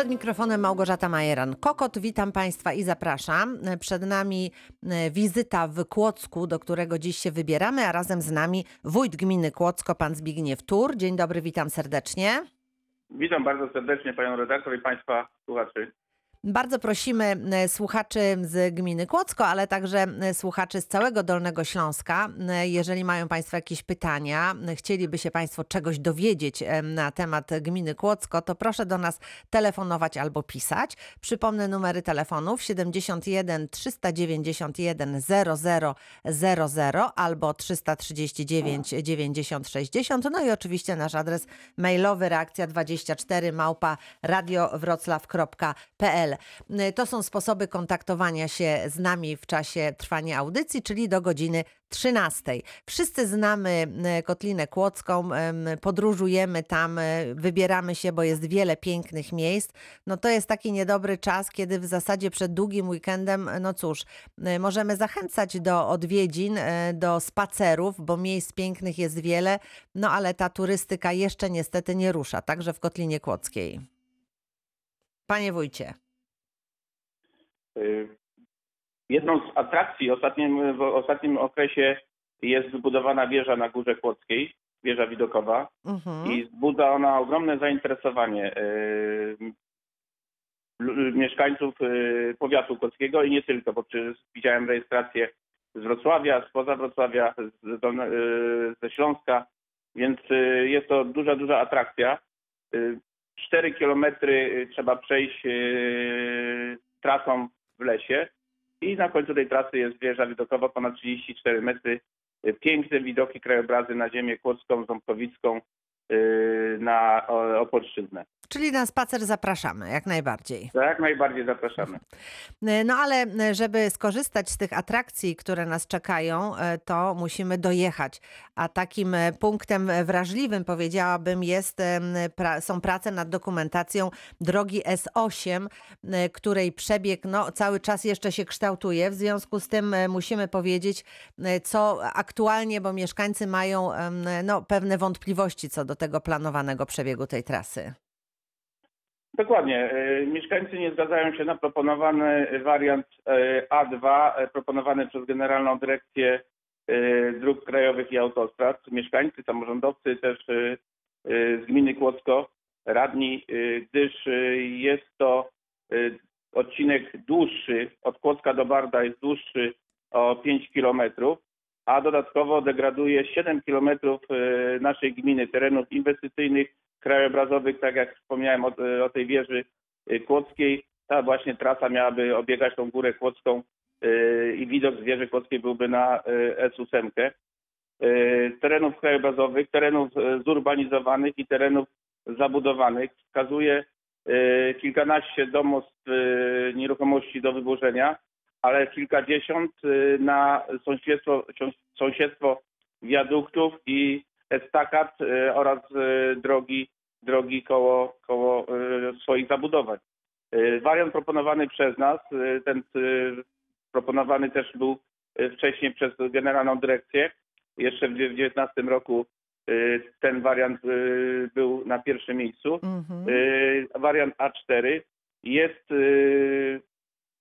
Przed mikrofonem Małgorzata Majeran-Kokot. Witam Państwa i zapraszam. Przed nami e, wizyta w Kłodzku, do którego dziś się wybieramy, a razem z nami wójt gminy Kłodzko, pan Zbigniew Tur. Dzień dobry, witam serdecznie. Witam bardzo serdecznie panią redaktor i państwa słuchaczy. Bardzo prosimy e, słuchaczy z gminy Kłodzko, ale także e, słuchaczy z całego Dolnego Śląska, e, jeżeli mają Państwo jakieś pytania, chcieliby się Państwo czegoś dowiedzieć na temat gminy Kłodzko, to proszę do nas telefonować albo pisać. Przypomnę numery telefonów 71 391 0000 albo 339 90 60. No i oczywiście nasz adres mailowy reakcja 24 małpa radiowroclaw.pl. To są sposoby kontaktowania się z nami w czasie trwania audycji, czyli do godziny 13. Wszyscy znamy Kotlinę Kłodzką, podróżujemy tam, e, wybieramy się, bo jest wiele pięknych miejsc. No to jest taki niedobry czas, kiedy w zasadzie przed długim weekendem, no cóż, możemy zachęcać do odwiedzin, do spacerów, bo miejsc pięknych jest wiele, no ale ta turystyka jeszcze niestety nie rusza, także w Kotlinie Kłodzkiej. Panie wójcie. Y, jedną z atrakcji ostatnim, w ostatnim okresie jest wybudowana wieża na Górze Kłodzkiej, wieża widokowa mhm. i wzbudza ona ogromne zainteresowanie y, mieszkańców y, powiatu kłodzkiego i nie tylko, bo widziałem rejestrację z Wrocławia, spoza Wrocławia, z, ze Śląska, więc jest to duża, duża atrakcja. Cztery kilometry trzeba przejść trasą w lesie i na końcu tej trasy jest wieża widokowa ponad 34 metry. Piękne widoki, krajobrazy na ziemię kłodzką, ząbkowicką, yy, na Opolszczyznę. Czyli na spacer zapraszamy, jak najbardziej. Jak najbardziej zapraszamy. No ale żeby skorzystać z tych atrakcji, które nas czekają, e, to musimy dojechać. A takim e, punktem wrażliwym, powiedziałabym, jest, są prace nad dokumentacją drogi S8, e, której przebieg no, cały czas jeszcze się kształtuje. W związku z tym musimy powiedzieć, co aktualnie, bo mieszkańcy mają no, pewne wątpliwości co do tego planowanego przebiegu tej trasy. Dokładnie. E, mieszkańcy nie zgadzają się na proponowany wariant e, A2 e, proponowany przez Generalną Dyrekcję Dróg Krajowych i Autostrad. Mieszkańcy, samorządowcy też z gminy Kłodzko, radni, gdyż jest to odcinek dłuższy, od Kłodzka do Barda jest dłuższy o 5 kilometrów, a dodatkowo degraduje 7 kilometrów naszej gminy, terenów inwestycyjnych, krajobrazowych, tak jak wspomniałem o, o tej wieży y, kłodzkiej. Ta właśnie trasa miałaby obiegać tą górę kłodzką y, i widok z wieży kłodzkiej byłby na y, S8. Terenów krajobrazowych, terenów zurbanizowanych i terenów zabudowanych. Wskazuje kilkanaście domostw nieruchomości do wyburzenia, ale kilkadziesiąt na sąsiedztwo, sąsiedztwo wiaduktów i estakat oraz drogi drogi koło, koło e, swoich zabudowań. Wariant proponowany przez nas, ten proponowany też był wcześniej przez Generalną Dyrekcję. Jeszcze w 2019 roku ten wariant był na pierwszym miejscu. Mhm. Wariant A4 jest,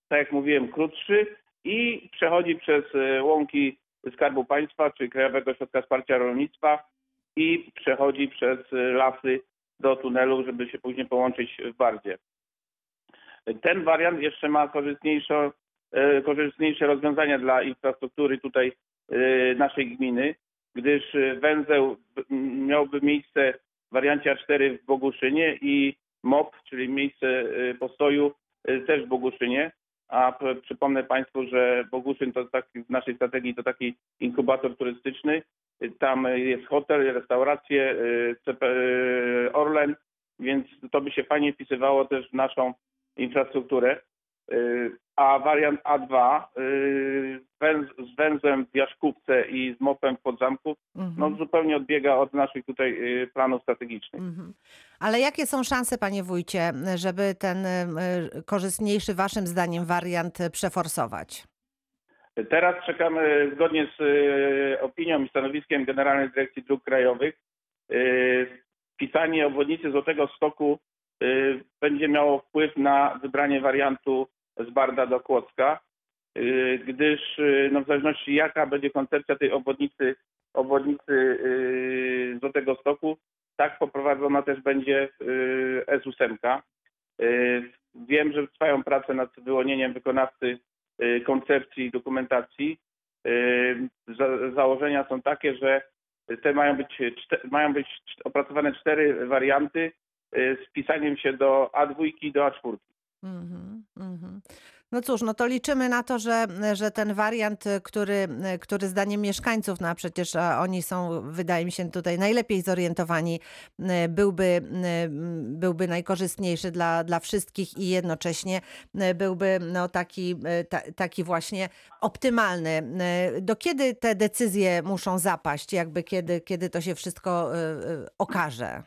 tak jak mówiłem, krótszy i przechodzi przez łąki Skarbu Państwa czy Krajowego Ośrodka Wsparcia Rolnictwa i przechodzi przez lasy do tunelu, żeby się później połączyć w Bardzie. Ten wariant jeszcze ma korzystniejsze, e, korzystniejsze rozwiązania dla infrastruktury tutaj e, naszej gminy, gdyż węzeł miałby miejsce w wariancie A4 w Boguszynie i MOP, czyli miejsce e, postoju też w Boguszynie. A przypomnę Państwu, że Boguszyn to taki, w naszej strategii to taki inkubator turystyczny, tam jest hotel, restauracje, y, y, Orlen, więc to by się fajnie wpisywało też w naszą infrastrukturę. Y, a wariant A2 z węzłem w Jaszkówce i z mopem w Podzamku mhm. no, zupełnie odbiega od naszych tutaj planów strategicznych. Mhm. Ale jakie są szanse, panie wójcie, żeby ten korzystniejszy waszym zdaniem wariant przeforsować? Teraz czekamy zgodnie z e, opinią i stanowiskiem Generalnej Dyrekcji Dróg Krajowych e, pisanie obwodnicy Złotego Stoku y, będzie miało wpływ na wybranie wariantu z Barda do Kłodzka, gdyż no, w zależności jaka będzie koncepcja tej obwodnicy, obwodnicy Złotego Stoku, tak poprowadzona też będzie y, S8. Y, Wiem, że trwają prace nad wyłonieniem wykonawcy koncepcji i dokumentacji. Y, za- Założenia są takie, że te mają być, mają być opracowane cztery warianty y, z wpisaniem się do A2 i do A4. Mhm, mhm. No cóż, no to liczymy na to, że, że ten wariant, y, który, y, który zdaniem mieszkańców, no a przecież oni są, wydaje mi się, tutaj najlepiej zorientowani, y, byłby, y, byłby najkorzystniejszy dla, dla wszystkich i jednocześnie byłby no, taki, ta, taki właśnie optymalny. Do kiedy te decyzje muszą zapaść? Jakby kiedy, kiedy to się wszystko okaże?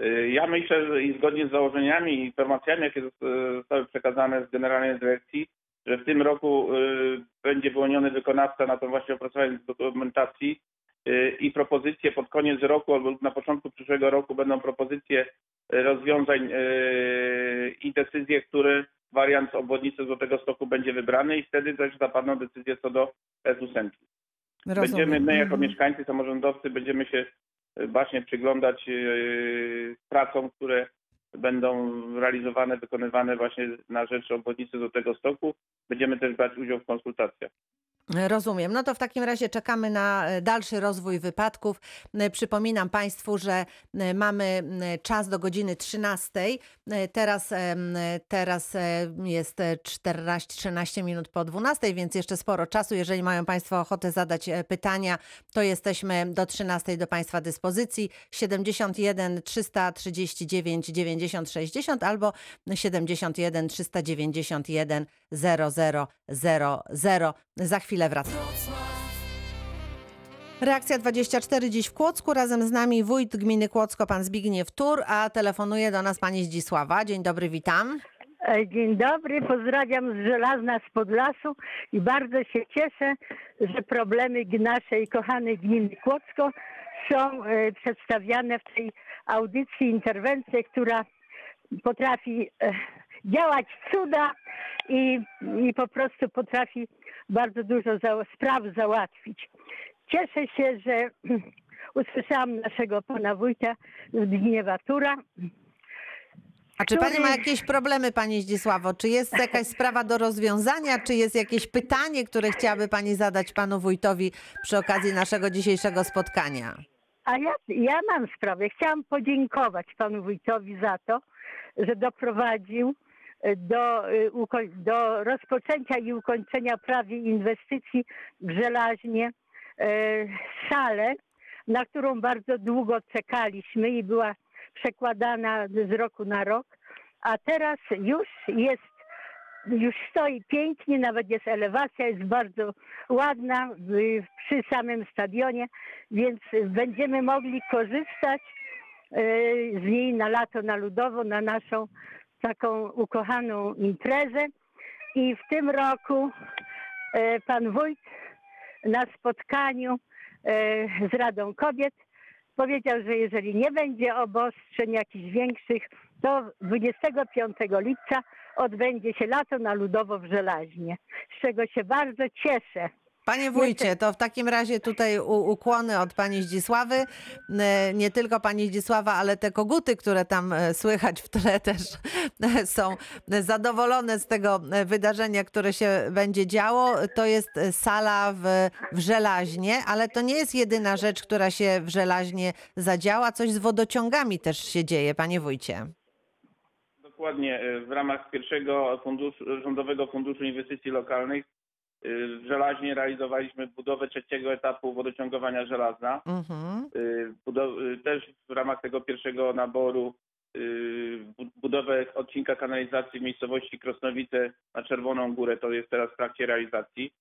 Y, Ja myślę, że i zgodnie z założeniami i informacjami, jakie zos- zostały przekazane z Generalnej Dyrekcji, że w tym roku y, będzie wyłoniony wykonawca na to właśnie opracowanie dokumentacji y, i propozycje pod koniec roku albo na początku przyszłego roku będą propozycje y, rozwiązań y, i decyzje, który wariant obwodnicy Złotego Stoku będzie wybrany i wtedy też zapadną decyzje co do S8. Będziemy my jako Mhm. mieszkańcy, samorządowcy będziemy się y, bacznie przyglądać y, pracom, które będą realizowane, wykonywane właśnie na rzecz obwodnicy do tego stoku. Będziemy też brać udział w konsultacjach. Rozumiem. No to w takim razie czekamy na e, dalszy rozwój wypadków. E, Przypominam Państwu, że e, mamy czas do godziny 13. E, Teraz, teraz jest e, 14-13 minut po 12, więc jeszcze sporo czasu. Jeżeli mają Państwo ochotę zadać pytania, to jesteśmy do 13 do Państwa dyspozycji. 71 339 90 60 albo 71 391 0000. Za chwilę wracam. Reakcja 24 dziś w Kłodzku. Razem z nami wójt gminy Kłodzko, pan Zbigniew Tur, a telefonuje do nas pani Zdzisława. Dzień dobry, witam. E, Dzień dobry, pozdrawiam z Żelazna z Podlasu i bardzo się cieszę, że problemy naszej kochanej gminy Kłodzko są e, przedstawiane w tej audycji, interwencji, która potrafi e, działać cuda i, i po prostu potrafi bardzo dużo za, spraw załatwić. Cieszę się, że usłyszałam naszego pana wójta Zbigniewa Tura, A czy pani ma jakieś problemy, pani Zdzisławo? Czy jest jakaś sprawa do rozwiązania? Czy jest jakieś pytanie, które chciałaby pani zadać panu wójtowi przy okazji naszego dzisiejszego spotkania? A ja, ja mam sprawę. Chciałam podziękować panu wójtowi za to, że doprowadził do, uko- do rozpoczęcia i ukończenia prawie inwestycji w żelaźnie e, salę, na którą bardzo długo czekaliśmy i była przekładana z roku na rok, a teraz już jest już stoi pięknie, nawet jest elewacja, jest bardzo ładna y, przy samym stadionie, więc będziemy mogli korzystać y, z niej na lato, na ludowo, na naszą taką ukochaną imprezę. I w tym roku y, pan wójt na spotkaniu y, z Radą Kobiet powiedział, że jeżeli nie będzie obostrzeń jakichś większych, to 25 lipca odbędzie się lato na Ludowo w Żelaźnie, z czego się bardzo cieszę. Panie wójcie, to w takim razie tutaj u- ukłony od pani Zdzisławy. E, Nie tylko pani Zdzisława, ale te koguty, które tam e, słychać w tle też e, są zadowolone z tego wydarzenia, które się będzie działo. To jest sala w, w Żelaźnie, ale to nie jest jedyna rzecz, która się w Żelaźnie zadziała. Coś z wodociągami też się dzieje, panie wójcie. Dokładnie w ramach pierwszego funduszu, Rządowego Funduszu Inwestycji Lokalnych w Żelaźnie realizowaliśmy budowę trzeciego etapu wodociągowania żelazna. Mhm. Y, y, też w ramach tego pierwszego naboru y, bu- budowę odcinka kanalizacji w miejscowości Krosnowice na Czerwoną Górę, to jest teraz w trakcie realizacji.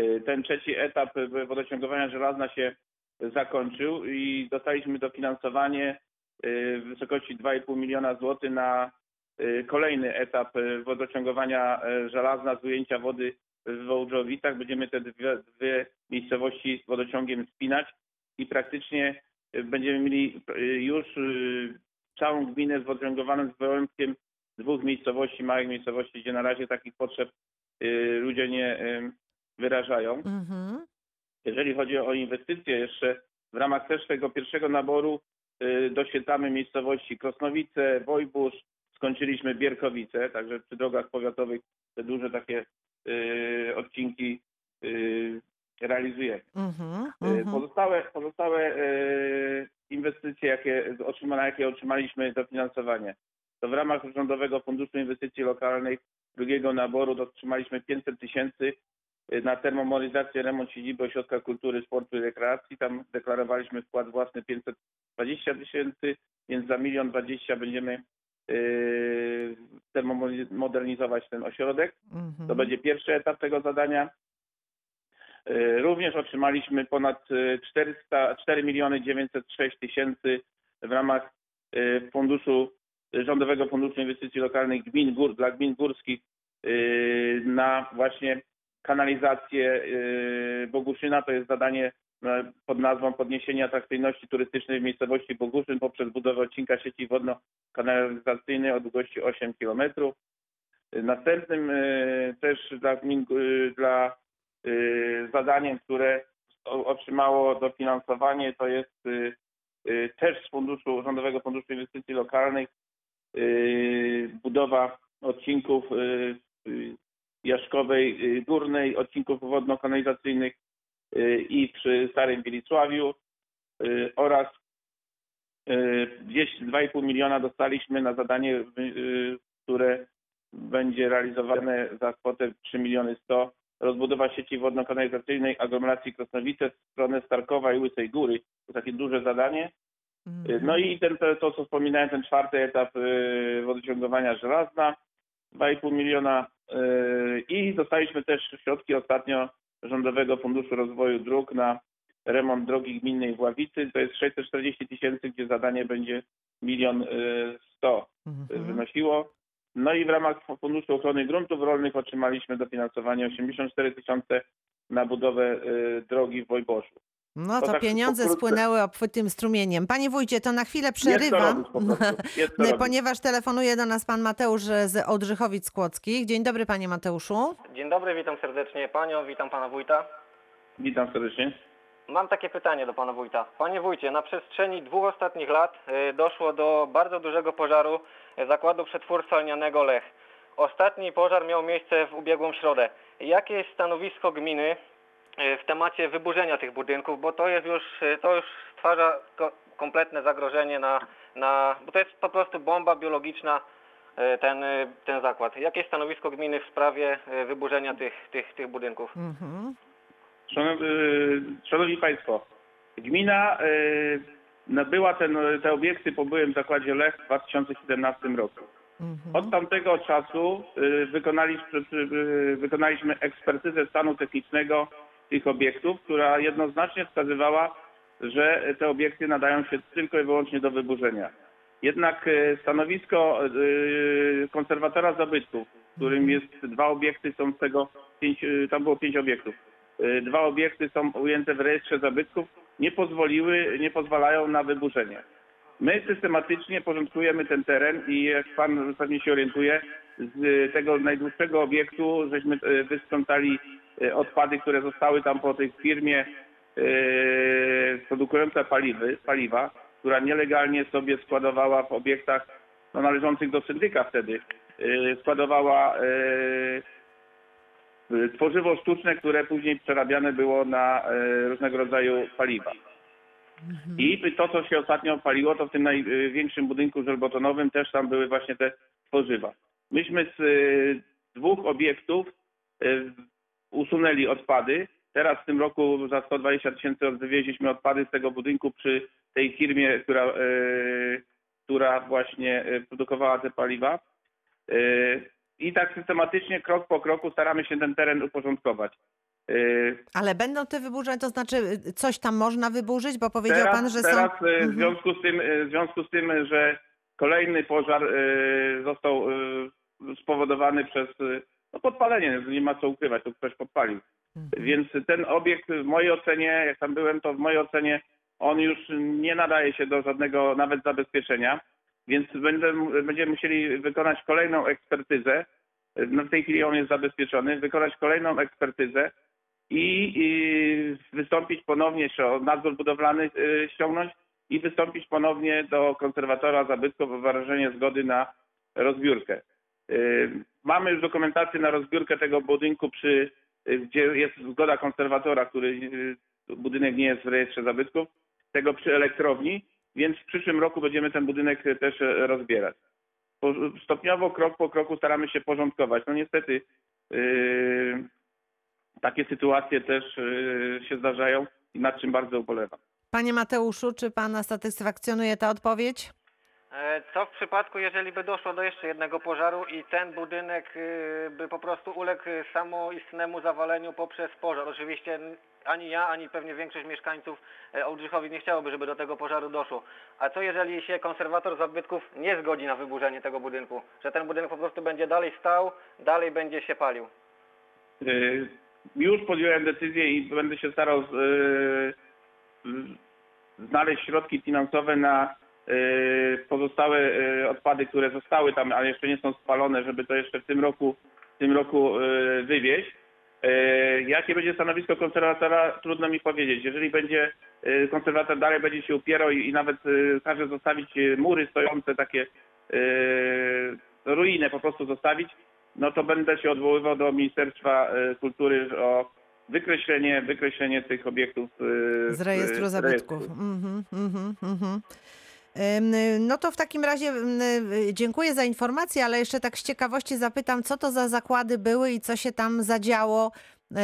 Y, Ten trzeci etap y, wodociągowania żelazna się zakończył i dostaliśmy dofinansowanie y, w wysokości 2,5 miliona złotych na y, kolejny etap y, wodociągowania y, żelazna z ujęcia wody w Wołdżowicach. Będziemy te dwie, dwie miejscowości z wodociągiem spinać i praktycznie y, będziemy mieli y, już y, całą gminę zodręgowaną z wyłączkiem dwóch miejscowości, małych miejscowości, gdzie na razie takich potrzeb ludzie nie wyrażają. Mhm. Jeżeli chodzi o inwestycje, jeszcze w ramach też tego pierwszego naboru doświetlamy miejscowości Krosnowice, Wojbusz, skończyliśmy Bierkowice, także przy drogach powiatowych te duże takie odcinki y, realizujemy. Mhm. Y, Mhm. Pozostałe, pozostałe y, inwestycje, jakie, otrzyma, na jakie otrzymaliśmy dofinansowanie, to w ramach Rządowego Funduszu Inwestycji Lokalnych drugiego naboru otrzymaliśmy 500 tysięcy y, na termomoryzację, remont siedziby Ośrodka Kultury, Sportu i Rekreacji. Tam deklarowaliśmy wkład własny 520 tysięcy, więc za milion dwadzieścia będziemy y, termomodernizować ten ośrodek. Mhm. To będzie pierwszy etap tego zadania. Y, Również otrzymaliśmy ponad y, 400, 4 miliony 906 tysięcy w ramach y, funduszu, y, Rządowego Funduszu Inwestycji Lokalnych gmin gór, dla gmin górskich y, na właśnie kanalizację y, Boguszyna. To jest zadanie pod nazwą podniesienie atrakcyjności turystycznej w miejscowości Boguszyn poprzez budowę odcinka sieci wodno-kanalizacyjnej o długości 8 kilometrów. Następnym y, też dla, dla zadaniem, które otrzymało dofinansowanie, to jest też z funduszu, Rządowego Funduszu Inwestycji Lokalnych budowa odcinków Jaszkowej Górnej, odcinków wodno-kanalizacyjnych i przy Starym Wielicławiu y, oraz y, gdzieś 2,5 miliona dostaliśmy na zadanie, y, które będzie realizowane za kwotę 3 miliony 100. Rozbudowa sieci wodno-kanalizacyjnej aglomeracji Krosnowice w stronę Starkowa i Łysej Góry. To takie duże zadanie. Mhm. No i ten, to, to co wspominałem, ten czwarty etap y, wodociągowania żelazna, 2,5 miliona y, i dostaliśmy też środki ostatnio Rządowego Funduszu Rozwoju Dróg na remont drogi gminnej w Ławicy. To jest 640 tysięcy, gdzie zadanie będzie milion y, 100 Mhm. wynosiło. No i w ramach Funduszu Ochrony Gruntów Rolnych otrzymaliśmy dofinansowanie 84 tysiące na budowę y, drogi w Wojboszu. No to to tak pieniądze pokrótce. spłynęły obfitym strumieniem. Panie wójcie, to na chwilę przerywam, ponieważ telefonuje do nas pan Mateusz z Odrzychowic Kłodzkich. Dzień dobry panie Mateuszu. Dzień dobry, witam serdecznie panią, witam pana wójta. Witam serdecznie. Mam takie pytanie do pana wójta. Panie wójcie, na przestrzeni dwóch ostatnich lat y, doszło do bardzo dużego pożaru y, zakładu przetwórstwa lnianego Lech. Ostatni pożar miał miejsce w ubiegłą środę. Jakie jest stanowisko gminy w temacie wyburzenia tych budynków, bo to jest już, y, to już stwarza ko- kompletne zagrożenie na, na, bo to jest po prostu bomba biologiczna y, ten, ten zakład. Jakie jest stanowisko gminy w sprawie wyburzenia tych, tych, tych budynków? Mhm. Szanowni, szanowni Państwo, gmina nabyła ten, te obiekty po byłym zakładzie Lech w 2017 roku. Mhm. Od tamtego czasu wykonaliśmy, wykonaliśmy ekspertyzę stanu technicznego tych obiektów, która jednoznacznie wskazywała, że te obiekty nadają się tylko i wyłącznie do wyburzenia. Jednak y, stanowisko y, konserwatora zabytków, w którym jest dwa obiekty, są z tego pięć, y, tam było pięć obiektów. Dwa obiekty są ujęte w rejestrze zabytków, nie pozwoliły, nie pozwalają na wyburzenie. My systematycznie porządkujemy ten teren i jak pan pewnie się orientuje, z tego najdłuższego obiektu żeśmy e, wysprzątali e, odpady, które zostały tam po tej firmie e, produkująca paliwy, paliwa, która nielegalnie sobie składowała w obiektach no, należących do syndyka wtedy, składowała tworzywo sztuczne, które później przerabiane było na różnego rodzaju paliwa. I to, co się ostatnio paliło, to w tym największym budynku żelbetonowym też tam były właśnie te tworzywa. Myśmy z y, dwóch obiektów y, usunęli odpady. Teraz w tym roku za 120 tysięcy wywieźliśmy odpady z tego budynku przy tej firmie, która, y, która właśnie produkowała te paliwa. I tak systematycznie, krok po kroku staramy się ten teren uporządkować. Y, Ale będą te wyburzenia, to znaczy y, coś tam można wyburzyć, bo powiedział teraz, pan, że teraz są... e, w Mhm. związku z tym, w związku z tym, że kolejny pożar został spowodowany przez no, podpalenie, nie ma co ukrywać, to ktoś podpalił. Mhm. Więc ten obiekt w mojej ocenie, jak tam byłem, to w mojej ocenie on już nie nadaje się do żadnego nawet zabezpieczenia. więc będę, będziemy musieli wykonać kolejną ekspertyzę. No w tej chwili on jest zabezpieczony, wykonać kolejną ekspertyzę i, wystąpić ponownie, nadzór budowlany y, ściągnąć i wystąpić ponownie do konserwatora zabytków o wyrażenie zgody na rozbiórkę. Y, Mamy już dokumentację na rozbiórkę tego budynku, przy, y, gdzie jest zgoda konserwatora, który budynek nie jest w rejestrze zabytków, tego przy elektrowni, więc w przyszłym roku będziemy ten budynek też e, rozbierać. Stopniowo, krok po kroku staramy się porządkować. No niestety takie sytuacje też yy, się zdarzają i nad czym bardzo ubolewam. Panie Mateuszu, czy pana satysfakcjonuje ta odpowiedź? E, Co w przypadku, jeżeli by doszło do jeszcze jednego pożaru i ten budynek y, by po prostu uległ y, samoistnemu zawaleniu poprzez pożar? Oczywiście ani ja, ani pewnie większość mieszkańców e, Ołdrzychowi nie chciałoby, żeby do tego pożaru doszło. A co jeżeli się konserwator zabytków nie zgodzi na wyburzenie tego budynku? Że ten budynek po prostu będzie dalej stał, dalej będzie się palił? Yy, Już podjąłem decyzję i będę się starał z- znaleźć środki finansowe na yy, pozostałe yy, odpady, które zostały tam, ale jeszcze nie są spalone, żeby to jeszcze w tym roku, w tym roku yy, wywieźć. Yy, Jakie będzie stanowisko konserwatora, trudno mi powiedzieć. Jeżeli będzie yy, konserwator dalej będzie się upierał i, nawet każe zostawić mury stojące, takie ruinę po prostu zostawić, no to będę się odwoływał do Ministerstwa e, Kultury o wykreślenie, wykreślenie tych obiektów e, Z rejestru z zabytków. Mhm, mhm, mhm. Ym, No to w takim razie dziękuję za informację, ale jeszcze tak z ciekawości zapytam, co to za zakłady były i co się tam zadziało,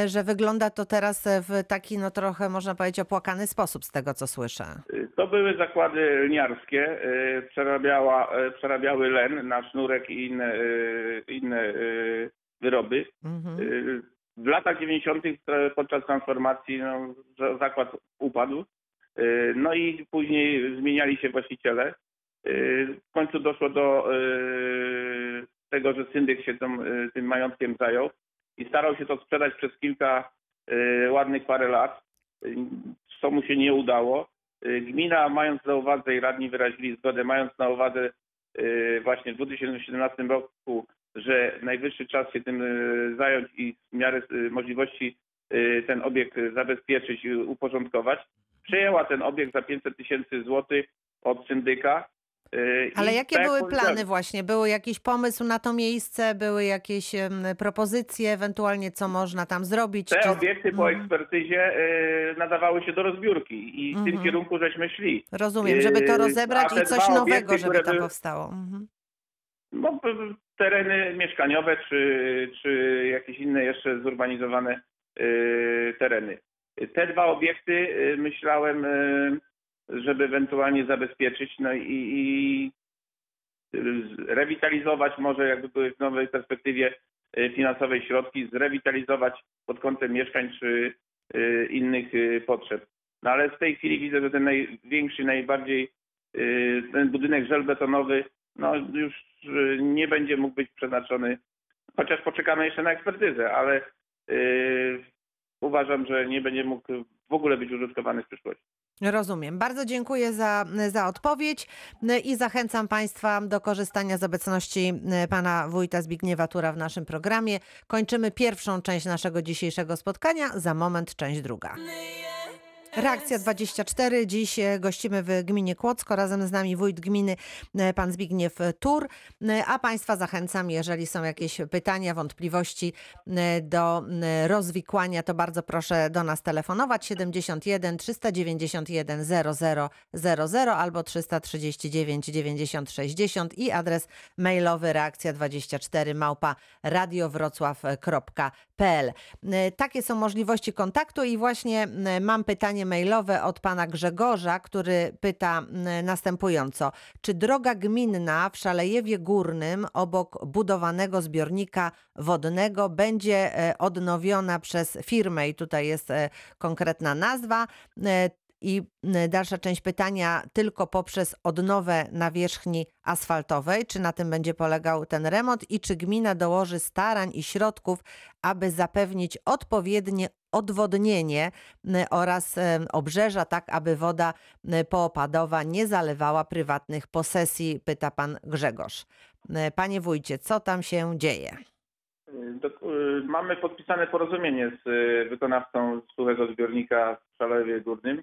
że wygląda to teraz e, w taki, no trochę można powiedzieć, opłakany sposób z tego, co słyszę. To były zakłady lniarskie, e, przerabiała, e, przerabiały len na sznurek i inne, e, inne e, wyroby. Mhm. E, W latach 90. e, podczas transformacji no, za- zakład upadł. E, No i później zmieniali się właściciele. E, W końcu doszło do e, tego, że syndyk się tym, e, tym majątkiem zajął i starał się to sprzedać przez kilka e, ładnych parę lat, e, co mu się nie udało. E, Gmina, mając na uwadze i radni wyrazili zgodę, mając na uwadze właśnie w 2017 roku, że najwyższy czas się tym zająć i w miarę możliwości ten obiekt zabezpieczyć i uporządkować, przejęła ten obiekt za 500 tysięcy złotych od syndyka. E, Ale i jakie tak były plany właśnie? Był jakiś pomysł na to miejsce? Były jakieś propozycje, ewentualnie co można tam zrobić? Te Czy- obiekty po Mhm. ekspertyzie e, nadawały się do rozbiórki i w tym Mhm. kierunku żeśmy szli. Rozumiem, żeby to Yy, rozebrać i coś nowego, obiekty, żeby tam były- powstało. Mhm. No, tereny mieszkaniowe czy, czy jakieś inne jeszcze zurbanizowane y, tereny. Te dwa obiekty y, myślałem, y, żeby ewentualnie zabezpieczyć no i, i rewitalizować może jakby były w nowej perspektywie y, finansowej środki, zrewitalizować pod kątem mieszkań czy y, innych y, potrzeb. No ale w tej chwili widzę, że ten największy, najbardziej ten budynek żelbetonowy no już nie będzie mógł być przeznaczony, chociaż poczekamy jeszcze na ekspertyzę, ale uważam, że nie będzie mógł w ogóle być użytkowany w przyszłości. Rozumiem. Bardzo dziękuję za, za odpowiedź y, i zachęcam Państwa do korzystania z obecności y, pana wójta Zbigniewa Tura w naszym programie. Kończymy pierwszą część naszego dzisiejszego spotkania, za moment część druga. Reakcja 24. Dziś e, gościmy w gminie Kłodzko. Razem z nami wójt gminy, e, pan Zbigniew Tur. E, A Państwa zachęcam, jeżeli są jakieś pytania, wątpliwości do rozwikłania, to bardzo proszę do nas telefonować 71 391 0000 albo 339 90 60 i adres mailowy reakcja24 małpa radiowrocław.pl. Takie są możliwości kontaktu i właśnie mam pytanie mailowe od pana Grzegorza, który pyta m, następująco. Czy droga gminna w Szalejewie Górnym obok budowanego zbiornika wodnego będzie e, odnowiona przez firmę i tutaj jest e, konkretna nazwa e, I y, dalsza część pytania tylko poprzez odnowę nawierzchni asfaltowej, czy na tym będzie polegał ten remont i czy gmina dołoży starań i środków, aby zapewnić odpowiednie odwodnienie y, oraz y, obrzeża, tak aby woda poopadowa nie zalewała prywatnych posesji, pyta pan Grzegorz. Panie wójcie, co tam się dzieje? Mamy podpisane porozumienie z wykonawcą suchego zbiornika w Szalewie Górnym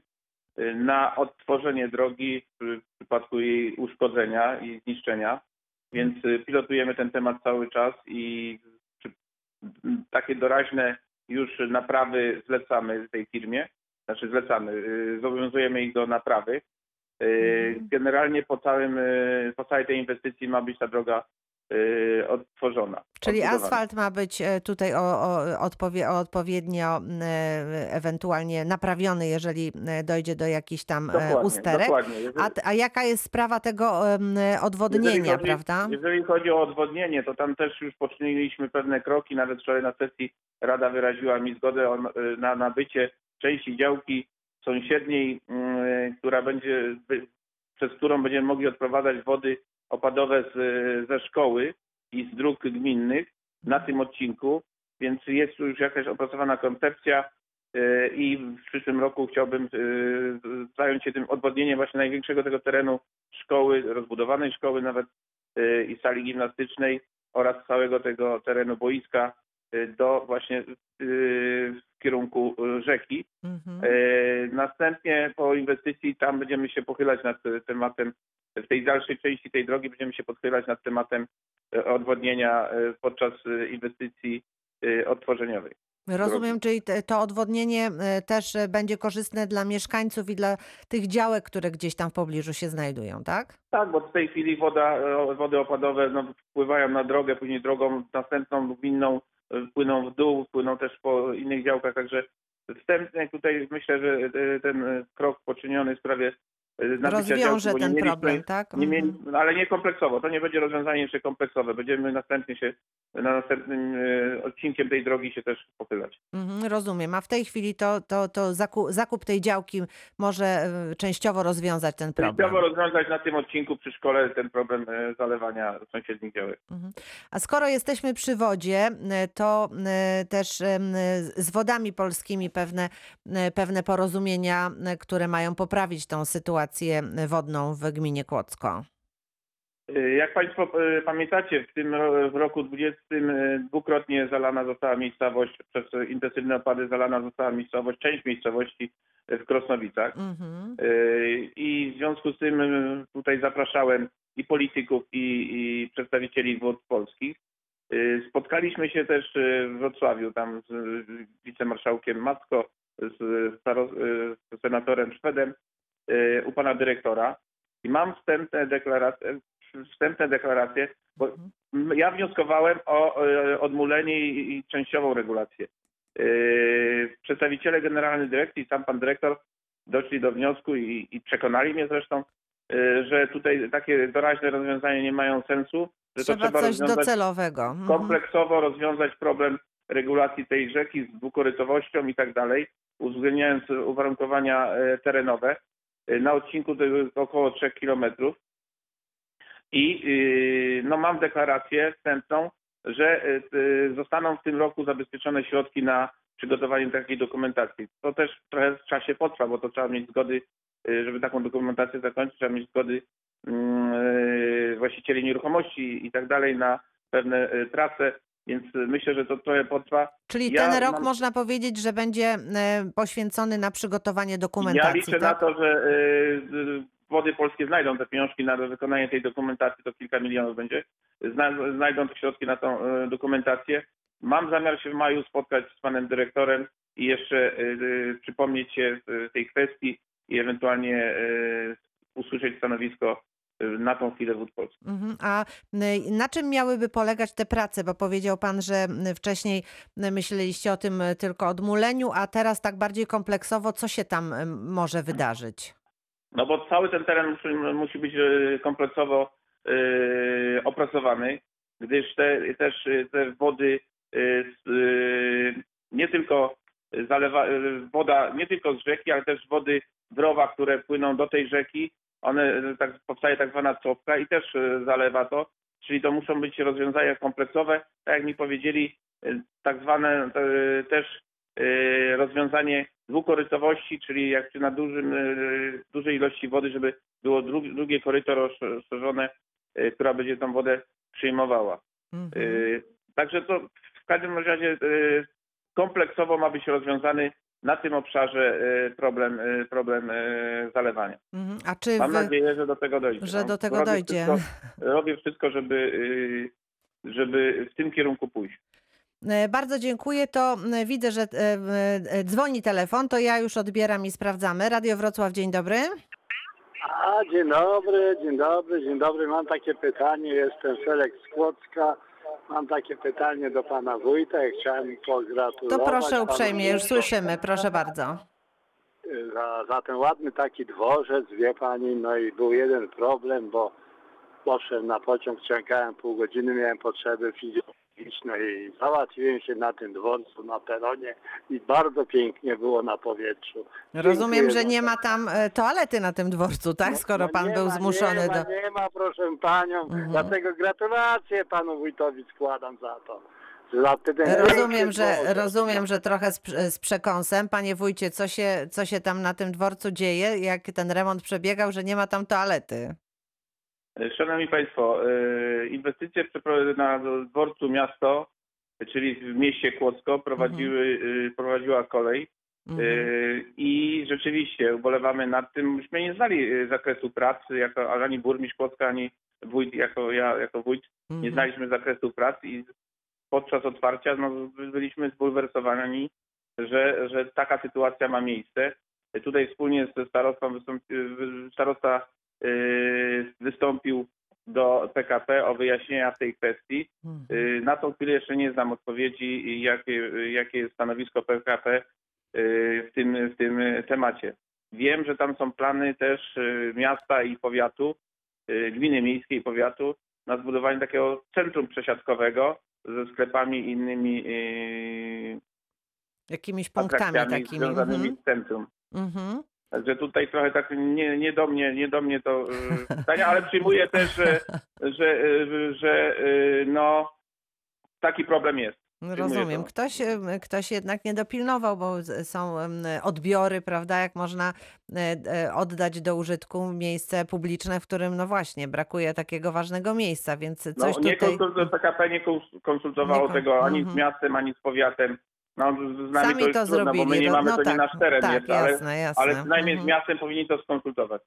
na odtworzenie drogi w przypadku jej uszkodzenia i zniszczenia. Więc y, pilotujemy ten temat cały czas i takie doraźne już naprawy zlecamy tej firmie. Znaczy zlecamy, y, zobowiązujemy ich do naprawy. Y, Mhm. Generalnie po, całym, y, po całej tej inwestycji ma być ta droga y, odtworzona. Czyli asfalt ma być e, tutaj o, o, odpowie, o odpowiednio e, ewentualnie naprawiony, jeżeli e, dojdzie do jakichś tam Dokładnie, usterek. dokładnie. Jeżeli, A, a jaka jest sprawa tego odwodnienia, jeżeli chodzi, prawda? Jeżeli chodzi o odwodnienie, to tam też już poczyniliśmy pewne kroki. Nawet wczoraj na sesji Rada wyraziła mi zgodę on- na nabycie części działki sąsiedniej, która będzie, przez którą będziemy mogli odprowadzać wody opadowe z, ze szkoły i z dróg gminnych na tym odcinku, więc jest tu już jakaś opracowana koncepcja e, i w przyszłym roku chciałbym e, zająć się tym odwodnieniem właśnie największego tego terenu szkoły, rozbudowanej szkoły nawet e, i sali gimnastycznej oraz całego tego terenu boiska do właśnie w kierunku rzeki. Mhm. Następnie po inwestycji tam będziemy się pochylać nad tematem, tej dalszej części tej drogi będziemy się pochylać nad tematem e, odwodnienia e, podczas e, inwestycji odtworzeniowej. Rozumiem, czyli to odwodnienie też będzie korzystne dla mieszkańców i dla tych działek, które gdzieś tam w pobliżu się znajdują, tak? Tak, bo w tej chwili woda, wody opadowe no, wpływają na drogę, później drogą następną gminną e, płyną w dół, płyną też po innych działkach, także wstępnie tutaj myślę, że ten krok poczyniony w sprawie Rozwiąże bo nie ten mieliśmy- problem, tak? Nie Mhm. mieli, ale nie kompleksowo. To nie będzie rozwiązanie jeszcze kompleksowe. Będziemy następnie się na następnym e, odcinkiem tej drogi się też pochylać. Mhm, rozumiem. A w tej chwili to, to, to zakup, zakup tej działki może e, częściowo rozwiązać ten problem. Częściowo rozwiązać na tym odcinku przy szkole ten problem zalewania sąsiednich działek. Mhm. A skoro jesteśmy przy wodzie, to też z wodami polskimi pewne, pewne porozumienia, które mają poprawić tą sytuację wodną w gminie Kłodzko. E, Jak Państwo e, pamiętacie, w tym w roku 20 e, dwukrotnie zalana została miejscowość, przez intensywne opady zalana została miejscowość, część miejscowości w Krosnowicach. Mhm. E, I w związku z tym tutaj zapraszałem i polityków, i, i przedstawicieli wód polskich. Spotkaliśmy się też w Wrocławiu, tam z wicemarszałkiem Macko, z, z senatorem Szwedem, u pana dyrektora. I mam wstępne deklaracje, wstępne deklaracje bo Mhm. ja wnioskowałem o odmulenie i, i częściową regulację. E, Przedstawiciele Generalnej Dyrekcji, sam pan dyrektor doszli do wniosku i, i przekonali mnie zresztą, e, że tutaj takie doraźne rozwiązania nie mają sensu, że to Trzeba trzeba coś docelowego. Mhm. kompleksowo rozwiązać problem regulacji tej rzeki z dwukorytowością i tak dalej, uwzględniając uwarunkowania e, terenowe. E, Na odcinku to jest około 3 kilometrów. I y, no, mam deklarację wstępną, że y, y, zostaną w tym roku zabezpieczone środki na przygotowanie takiej dokumentacji. To też trochę w czasie potrwa, bo to trzeba mieć zgody, y, żeby taką dokumentację zakończyć, trzeba mieć zgody mm, y, właścicieli nieruchomości i tak dalej na pewne y, prace, więc myślę, że to trochę potrwa. Czyli Ja ten rok mam- można powiedzieć, że będzie e, poświęcony na przygotowanie Ja dokumentacji, liczę tak? na to, że y, wody polskie znajdą te pieniążki na wykonanie tej dokumentacji, to kilka milionów będzie. Zna, znajdą te środki na tą y, dokumentację. Mam zamiar się w maju spotkać z panem dyrektorem i jeszcze przypomnieć się tej kwestii i ewentualnie usłyszeć stanowisko na tą chwilę wód polskich. Mhm. A y, na czym miałyby polegać te prace? Bo powiedział pan, że y, wcześniej y, myśleliście o tym tylko odmuleniu, a teraz tak bardziej kompleksowo, co się tam może wydarzyć? No bo cały ten teren musi, musi być kompleksowo e, opracowany, gdyż te, też te wody e, nie tylko zalewa, woda nie tylko z rzeki, ale też wody w rowach, które płyną do tej rzeki. One, y, tak, powstaje tak zwana cofka i też y, zalewa to. Czyli to muszą być rozwiązania kompleksowe. Tak jak mi powiedzieli, y, tak zwane też rozwiązanie dwukorytowości, czyli jak na dużym, dużej ilości wody, żeby było dru, drugie koryto rozszerzone, która będzie tą wodę przyjmowała. Mhm. Także to w każdym razie kompleksowo ma być rozwiązany na tym obszarze y, problem, y, problem y, zalewania. Mhm. A czy Mam wy... nadzieję, że do tego dojdzie. że No, do tego robię dojdzie. Wszystko, robię wszystko, żeby, żeby w tym kierunku pójść. E, Bardzo dziękuję. To e, widzę, że e, dzwoni telefon, to ja już odbieram i sprawdzamy. Radio Wrocław, dzień dobry. A, dzień dobry, dzień dobry, dzień dobry. Mam takie pytanie, jestem Felek z Kłodzka. Mam takie pytanie do pana wójta i chciałem pogratulować. To proszę uprzejmie, już słyszymy, proszę bardzo. Za, za ten ładny taki dworzec, wie pani, no i był jeden problem, bo poszedłem na pociąg, czekałem pół godziny, miałem potrzeby i załatwiłem się na tym dworcu, na peronie i bardzo pięknie było na powietrzu. Rozumiem, Dziękuję że nie ma tam e, toalety na tym dworcu, tak? No- Skoro no pan był ma, zmuszony nie do. Ma, nie ma, proszę panią. Mhm. Dlatego gratulacje panu wójtowi składam za to. Rozumiem, że rozumiem, że trochę z, z przekąsem. Panie wójcie, co się, co się tam na tym dworcu dzieje, jak ten remont przebiegał, że nie ma tam toalety? Szanowni Państwo, y, inwestycje na dworcu miasto, czyli w mieście Kłodzko prowadziły, y, prowadziła kolej Mhm. i rzeczywiście ubolewamy nad tym, myśmy nie znali zakresu pracy, jako, ani burmistrz Kłodzka, ani wójt, jako ja, jako wójt, nie Mhm. znaliśmy zakresu pracy i podczas otwarcia no, byliśmy zbulwersowani, że, że taka sytuacja ma miejsce. Tutaj wspólnie ze starostą starosta wystąpił do PKP o wyjaśnienia w tej kwestii. Mhm. Yy, Na tą chwilę jeszcze nie znam odpowiedzi, jakie, jakie jest stanowisko PKP yy, w tym, w tym temacie. Wiem, że tam są plany też yy, miasta i powiatu, yy, gminy miejskiej i powiatu na zbudowanie takiego centrum przesiadkowego ze sklepami i innymi yy, Jakimiś punktami takimi. związanymi Mhm. z centrum. Mhm. Także tutaj trochę tak nie, nie do mnie, nie do mnie to pytanie, ale przyjmuję też, że, że, yy, że yy, no taki problem jest. Rozumiem. to. Ktoś, ktoś jednak nie dopilnował, bo są odbiory, prawda, jak można e, oddać do użytku miejsce publiczne, w którym, no właśnie, brakuje takiego ważnego miejsca, więc No, coś nie tutaj... PKP nie kons- konsultowało Nie kon- tego ani mhm. z miastem, ani z powiatem. No, z nami Sami to jest to trudno, zrobili. bo my nie no- mamy, no to tak, nie nasz teren tak, jest, ale, jasne, jasne. ale przynajmniej z Mhm. miastem powinni to skonsultować.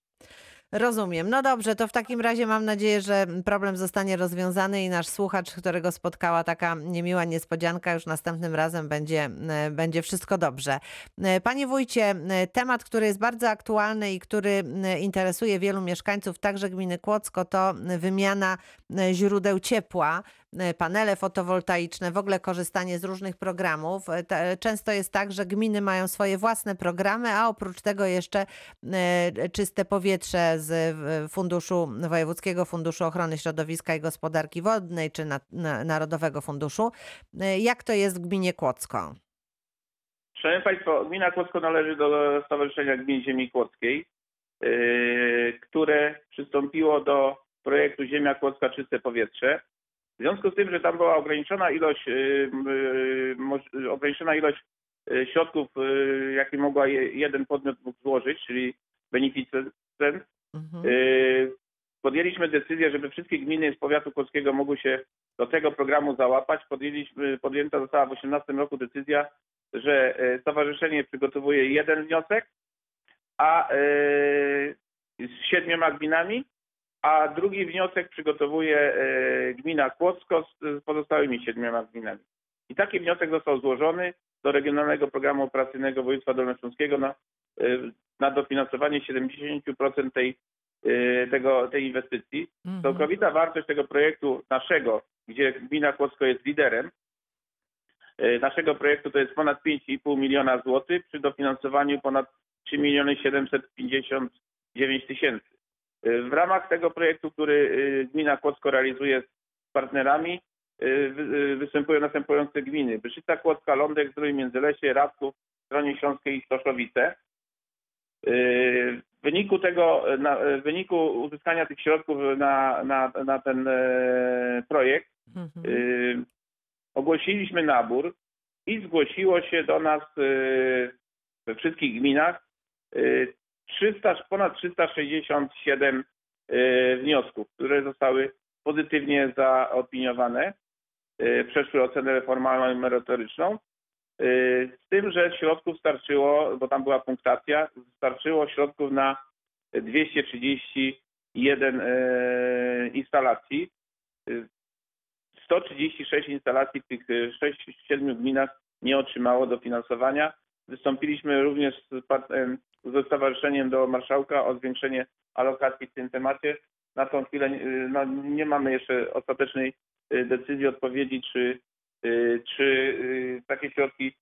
Rozumiem. No dobrze, to w takim razie mam nadzieję, że problem zostanie rozwiązany i nasz słuchacz, którego spotkała taka niemiła niespodzianka, już następnym razem będzie, e, będzie wszystko dobrze. E, Panie wójcie, e, temat, który jest bardzo aktualny i który interesuje wielu mieszkańców, także gminy Kłodzko, to wymiana źródeł ciepła panele fotowoltaiczne, w ogóle korzystanie z różnych programów. E, Często jest tak, że gminy mają swoje własne programy, a oprócz tego jeszcze e, czyste powietrze z e, Funduszu Wojewódzkiego Funduszu Ochrony Środowiska i Gospodarki Wodnej czy na, na, Narodowego Funduszu. E, Jak to jest w gminie Kłodzko? Szanowni Państwo, gmina Kłodzko należy do Stowarzyszenia Gmin Ziemi Kłodzkiej, które przystąpiło do projektu Ziemia Kłodzka Czyste Powietrze. W związku z tym, że tam była ograniczona ilość, yy, yy, moż- ograniczona ilość środków, jakie mogła je, jeden podmiot mógł złożyć, czyli beneficjent, Mhm. Podjęliśmy decyzję, żeby wszystkie gminy z powiatu kłodzkiego mogły się do tego programu załapać. Podjęliśmy, podjęta została w 2018 roku decyzja, że stowarzyszenie przygotowuje jeden wniosek, a z siedmioma gminami, a drugi wniosek przygotowuje e, gmina Kłodzko z, pozostałymi siedmioma gminami. I taki wniosek został złożony do Regionalnego Programu Operacyjnego Województwa Dolnośląskiego na, e, na dofinansowanie 70% tej, e, tego, tej inwestycji. Mhm. Całkowita wartość tego projektu naszego, gdzie gmina Kłodzko jest liderem, naszego projektu to jest ponad 5,5 miliona złotych przy dofinansowaniu ponad 3 miliony 759 tysięcy. E, W ramach tego projektu, który e, gmina Kłodzko realizuje z partnerami, e, e, występują następujące gminy. Byszyca Kłodzka, Lądek, Zdrój, Międzylesie, Radków, stronie śląskiej Stoszowice. W wyniku tego, na, w wyniku uzyskania tych środków na, na, na ten e, projekt Mhm. y, ogłosiliśmy nabór i zgłosiło się do nas y, we wszystkich gminach y, 300, ponad 367 y, wniosków, które zostały pozytywnie zaopiniowane, y, przeszły ocenę formalną i merytoryczną. Y, Z tym, że środków starczyło, bo tam była punktacja, starczyło środków na 231 y, instalacji. Y, 136 instalacji w tych 6-7 gminach nie otrzymało dofinansowania. Wystąpiliśmy również z, ze stowarzyszeniem do marszałka o zwiększenie alokacji w tym temacie. Na tą chwilę y, no, nie mamy jeszcze ostatecznej y, decyzji, odpowiedzi, czy, y, czy takie środki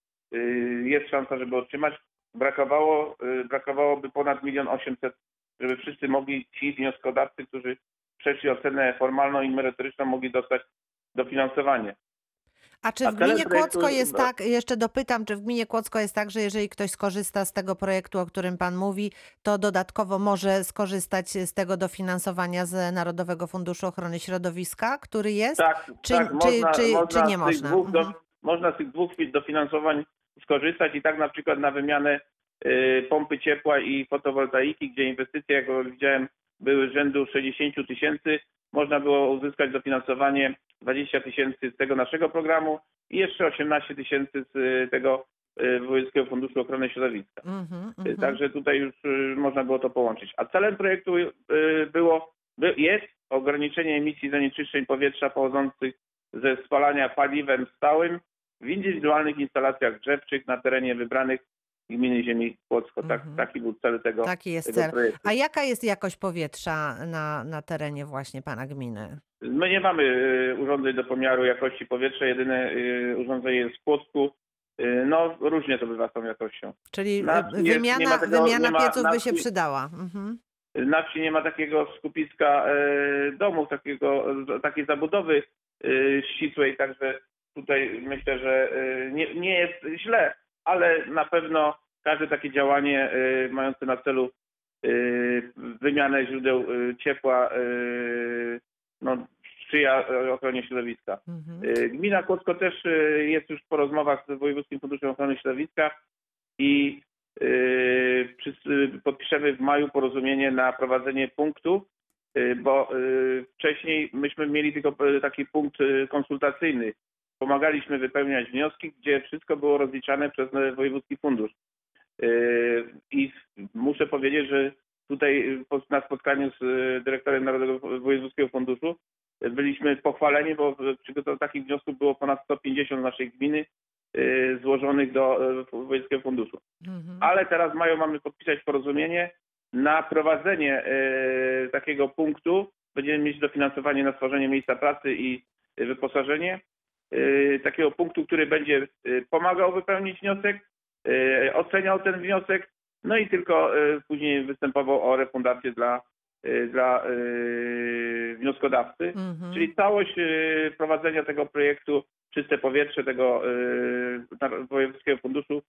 jest szansa, żeby otrzymać. Brakowało, brakowałoby ponad milion osiemset, żeby wszyscy mogli, ci wnioskodawcy, którzy przeszli ocenę formalną i merytoryczną, mogli dostać dofinansowanie. A czy w gminie projektu- Kłodzko jest tak, jeszcze dopytam, czy w gminie Kłodzko jest tak, że jeżeli ktoś skorzysta z tego projektu, o którym pan mówi, to dodatkowo może skorzystać z tego dofinansowania z Narodowego Funduszu Ochrony Środowiska, który jest? Tak, Czy- tak czy- można, czy- można czy nie można? Dwóch do, Mhm. Można z tych dwóch dofinansowań skorzystać i tak na przykład na wymianę y, pompy ciepła i fotowoltaiki, gdzie inwestycje, jak widziałem, były rzędu 60 tysięcy, można było uzyskać dofinansowanie 20 tysięcy z tego naszego programu i jeszcze 18 tysięcy z y, tego y, Wojewódzkiego Funduszu Ochrony Środowiska. Y, mhm. Także tutaj już można było to połączyć. A celem projektu było, by- jest ograniczenie emisji zanieczyszczeń powietrza pochodzących ze spalania paliwem stałym w indywidualnych instalacjach grzewczych na terenie wybranych gminy ziemi Płocko. Tak, Mhm. taki był cel tego, Taki jest tego cel. projektu. A jaka jest jakość powietrza na, na terenie właśnie pana gminy? My nie mamy y, urządzeń do pomiaru jakości powietrza, jedyne y, urządzenie jest w Płocku. Y, No różnie to bywa z tą jakością. Czyli jest- wymiana, ma tego- wymiana ma pieców by się przydała. Mhm. Na wsi nie ma takiego skupiska domów, takiego, takiej zabudowy ścisłej, także tutaj myślę, że nie, nie jest źle, ale na pewno każde takie działanie e, mające na celu e, wymianę źródeł e, ciepła no, sprzyja ochronie środowiska. Mhm. Gmina Kłodzko też jest już po rozmowach z Wojewódzkim Funduszem Ochrony Środowiska i podpiszemy w maju porozumienie na prowadzenie punktu, bo wcześniej myśmy mieli tylko taki punkt konsultacyjny. Pomagaliśmy wypełniać wnioski, gdzie wszystko było rozliczane przez Wojewódzki Fundusz. E, I muszę powiedzieć, że tutaj po- na spotkaniu z e, dyrektorem Narodowego Wojewódzkiego Funduszu byliśmy pochwaleni, bo takich wniosków było ponad 150 z naszej gminy złożonych do Wojewódzkiego Funduszu. Mhm. Ale teraz mają, mamy podpisać porozumienie na prowadzenie takiego punktu. Będziemy mieć dofinansowanie na stworzenie miejsca pracy i wyposażenie. Y, Takiego punktu, który będzie y, pomagał wypełnić wniosek, y, oceniał ten wniosek, no i tylko później występował o refundację dla, dla wnioskodawcy. Mhm. Czyli całość prowadzenia tego projektu Czyste Powietrze, tego Wojewódzkiego Funduszu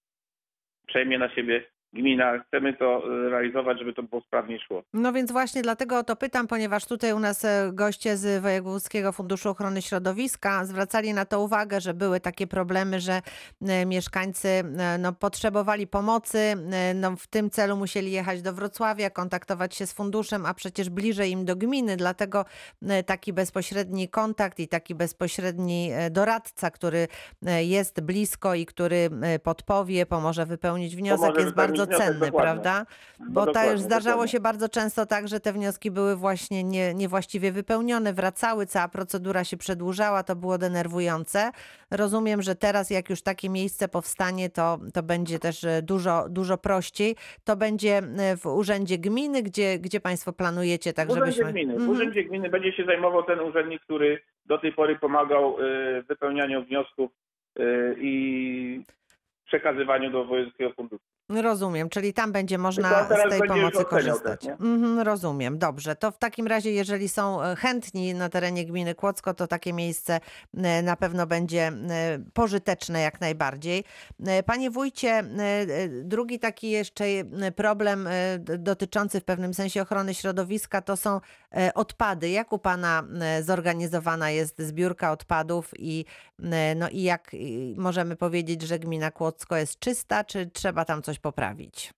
przejmie na siebie gmina. Chcemy to y, realizować, żeby to było sprawnie szło. No więc właśnie dlatego o to pytam, ponieważ tutaj u nas e, goście z Wojewódzkiego Funduszu Ochrony Środowiska zwracali na to uwagę, że były takie problemy, że e, mieszkańcy e, no, potrzebowali pomocy, e, no, w tym celu musieli jechać do Wrocławia, kontaktować się z funduszem, a przecież bliżej im do gminy, dlatego e, taki bezpośredni kontakt i taki bezpośredni e, doradca, który e, jest blisko i który e, podpowie, pomoże wypełnić wniosek, Pomoże jest wypełnić bardzo wniosek, cenny, prawda? No Bo ta dokładnie, już zdarzało się bardzo często tak, że te wnioski były właśnie nie, niewłaściwie wypełnione, wracały, cała procedura się przedłużała, to było denerwujące. Rozumiem, że teraz jak już takie miejsce powstanie, to, to będzie też e, dużo, dużo prościej. To będzie e, w urzędzie gminy, gdzie, gdzie Państwo planujecie, tak w Urzędzie żebyśmy... Gminy. W Mhm. Urzędzie Gminy będzie się zajmował ten urzędnik, który do tej pory pomagał y, w wypełnianiu wniosków i przekazywaniu do Wojewódzkiego Funduszu. Rozumiem, czyli tam będzie można z tej pomocy korzystać. też? Mhm, rozumiem, dobrze. To w takim razie, jeżeli są e, chętni na terenie gminy Kłodzko, to takie miejsce e, na pewno będzie e, pożyteczne jak najbardziej. Panie wójcie, drugi taki jeszcze problem dotyczący w pewnym sensie ochrony środowiska to są odpady. Jak u Pana zorganizowana jest zbiórka odpadów i, no i jak możemy powiedzieć, że gmina Kłodzko jest czysta, czy trzeba tam coś poprawić?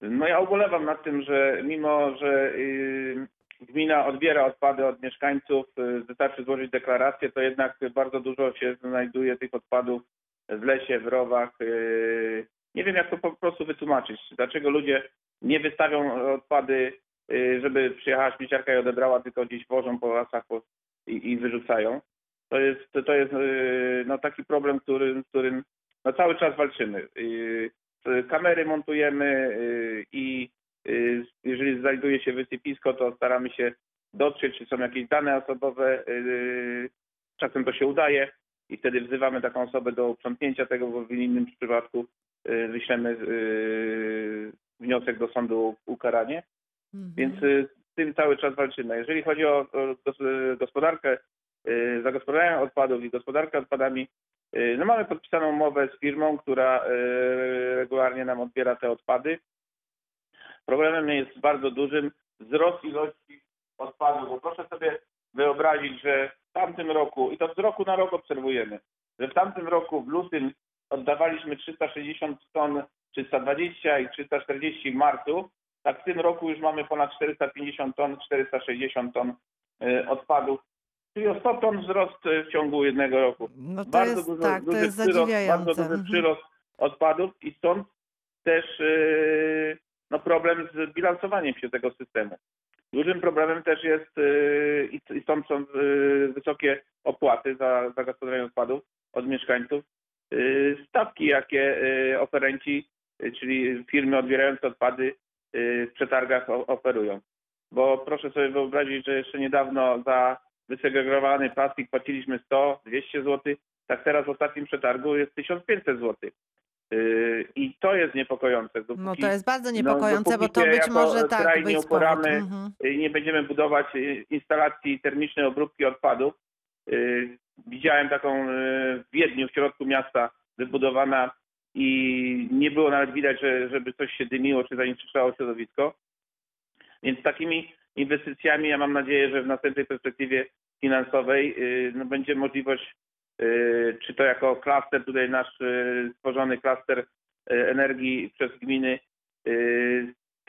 No ja ubolewam nad tym, że mimo, że y, gmina odbiera odpady od mieszkańców, y, wystarczy złożyć deklarację, to jednak bardzo dużo się znajduje tych odpadów w lesie, w rowach. y. Nie wiem, jak to po prostu wytłumaczyć. Dlaczego ludzie nie wystawią odpady, żeby przyjechała śmieciarka i odebrała, tylko gdzieś wożą po lasach i, wyrzucają. To jest, to jest no, taki problem, którym, którym no, cały czas walczymy. Y, kamery montujemy y, i y, jeżeli znajduje się wysypisko, to staramy się dotrzeć, czy są jakieś dane osobowe. Czasem to się udaje i wtedy wzywamy taką osobę do uprzątnięcia tego, bo w innym przypadku wyślemy wniosek do sądu o ukaranie. Mhm. Więc z tym cały czas walczymy. Jeżeli chodzi o, o gos- gospodarkę, zagospodarowanie odpadów i gospodarkę odpadami, no mamy podpisaną umowę z firmą, która y, regularnie nam odbiera te odpady. Problemem jest bardzo dużym wzrost ilości odpadów, bo proszę sobie wyobrazić, że w tamtym roku, i to z roku na rok obserwujemy, że w tamtym roku w lutym oddawaliśmy 360 ton, 320 i 340 w marcu, tak w tym roku już mamy ponad 450 ton, 460 ton y, odpadów, czyli o 100 ton wzrost w ciągu jednego roku. No to Bardzo jest, dużo, tak, to duży jest przyrost, bardzo duży Mhm. przyrost odpadów i stąd też y, no, problem z bilansowaniem się tego systemu. Dużym problemem też jest y, i stąd są y, wysokie opłaty za zagospodarowanie odpadów od mieszkańców. Y, Stawki, jakie y, oferenci, y, czyli firmy odbierające odpady y, w przetargach o- oferują. Bo proszę sobie wyobrazić, że jeszcze niedawno za wysegregowany plastik płaciliśmy 100-200 zł, tak teraz w ostatnim przetargu jest 1500 zł. Y, I to jest niepokojące. No dopóki- to jest bardzo no, niepokojące, bo dopóki to być może tak kraj nie uporamy Mhm. nie będziemy budować y, instalacji termicznej obróbki odpadów. Y, Widziałem taką w Wiedniu, w środku miasta, wybudowana i nie było nawet widać, że, żeby coś się dymiło czy zanieczyszczało środowisko. Więc takimi inwestycjami. Ja mam nadzieję, że w następnej perspektywie finansowej y, no, będzie możliwość, y, czy to jako klaster, tutaj nasz y, stworzony klaster energii przez gminy,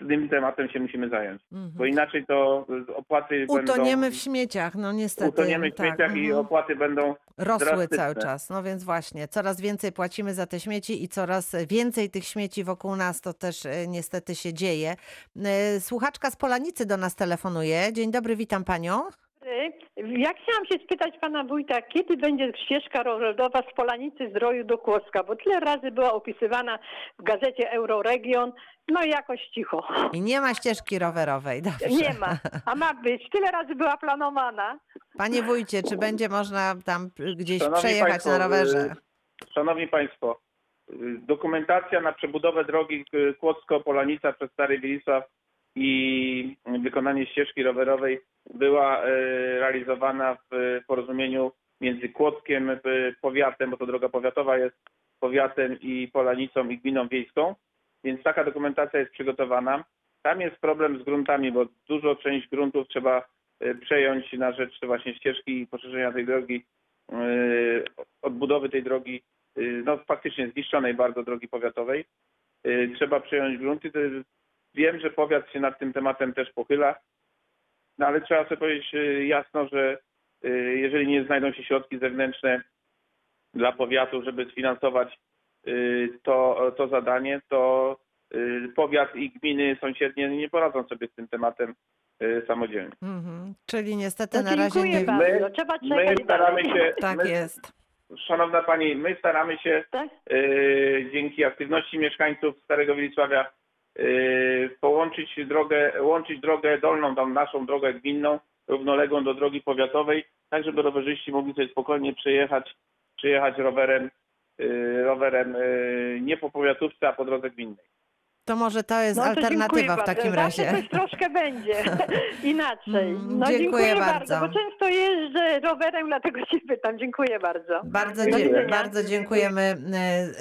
tym tematem się musimy zająć. Mhm. Bo inaczej to opłaty Utoniemy będą... w śmieciach, no niestety. Utoniemy w tak, śmieciach i mhm. opłaty będą Rosły drastyczne. cały czas. No więc właśnie, coraz więcej płacimy za te śmieci i coraz więcej tych śmieci wokół nas to też e, niestety się dzieje. E, Słuchaczka z Polanicy do nas telefonuje. Dzień dobry, witam panią. Ja chciałam się spytać pana wójta, kiedy będzie ścieżka rowerowa z Polanicy Zdroju do Kłodzka, bo tyle razy była opisywana w gazecie Euroregion, no i jakoś cicho. I nie ma ścieżki rowerowej. Dobrze. Nie ma, a ma być. Tyle razy była planowana. Panie wójcie, czy będzie można tam gdzieś Szanowni przejechać państwo, na rowerze? y, Szanowni Państwo, y, dokumentacja na przebudowę drogi y, Kłodzko-Polanica przez Stary Wilisław i wykonanie ścieżki rowerowej była realizowana w porozumieniu między Kłodzkiem, powiatem, bo to droga powiatowa jest, powiatem i Polanicą i gminą wiejską, więc taka dokumentacja jest przygotowana. Tam jest problem z gruntami, bo dużo część gruntów trzeba y, przejąć na rzecz właśnie ścieżki i poszerzenia tej drogi y, odbudowy tej drogi, y, no faktycznie zniszczonej bardzo drogi powiatowej. Trzeba przejąć grunty. Wiem, że powiat się nad tym tematem też pochyla, no ale trzeba sobie powiedzieć jasno, że jeżeli nie znajdą się środki zewnętrzne dla powiatu, żeby sfinansować to, to zadanie, to y, powiat i gminy sąsiednie nie poradzą sobie z tym tematem y, samodzielnie. Mhm. Czyli niestety No na razie nie... bardzo. My- Trzeba My czekać staramy dalej. się, Tak my, jest. Szanowna Pani, my staramy się Tak? e, dzięki aktywności mieszkańców Starego Wilisławia e, połączyć drogę, łączyć drogę dolną, tą naszą drogę gminną, równoległą do drogi powiatowej, tak żeby rowerzyści mogli sobie spokojnie przejechać, przejechać rowerem y, rowerem y, nie po powiatówce, a po drodze gminnej. To może to jest No to alternatywa w takim Zawsze razie. coś troszkę będzie inaczej. Mm, No dziękuję dziękuję, bardzo. bardzo. bo często jeżdżę rowerem, dlatego się pytam. Dziękuję bardzo. Bardzo, dzie- bardzo dziękujemy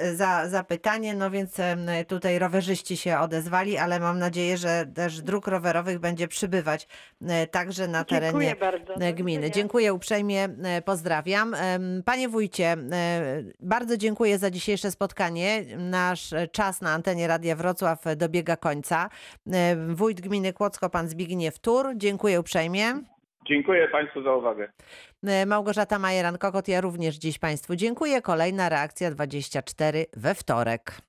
e, za, za pytanie. No więc em, tutaj rowerzyści się odezwali, ale mam nadzieję, że też dróg rowerowych będzie przybywać e, także na terenie Dziękuję gminy. Dziękuję uprzejmie, pozdrawiam. Panie wójcie, bardzo dziękuję za dzisiejsze spotkanie. Nasz czas na antenie Radia Wrocław dobiega końca. E, Wójt gminy Kłodzko, pan Zbigniew Tur. Dziękuję uprzejmie. Dziękuję Państwu za uwagę. E, Małgorzata Majeran-Kokot, ja również dziś Państwu dziękuję. Kolejna reakcja 24 we wtorek.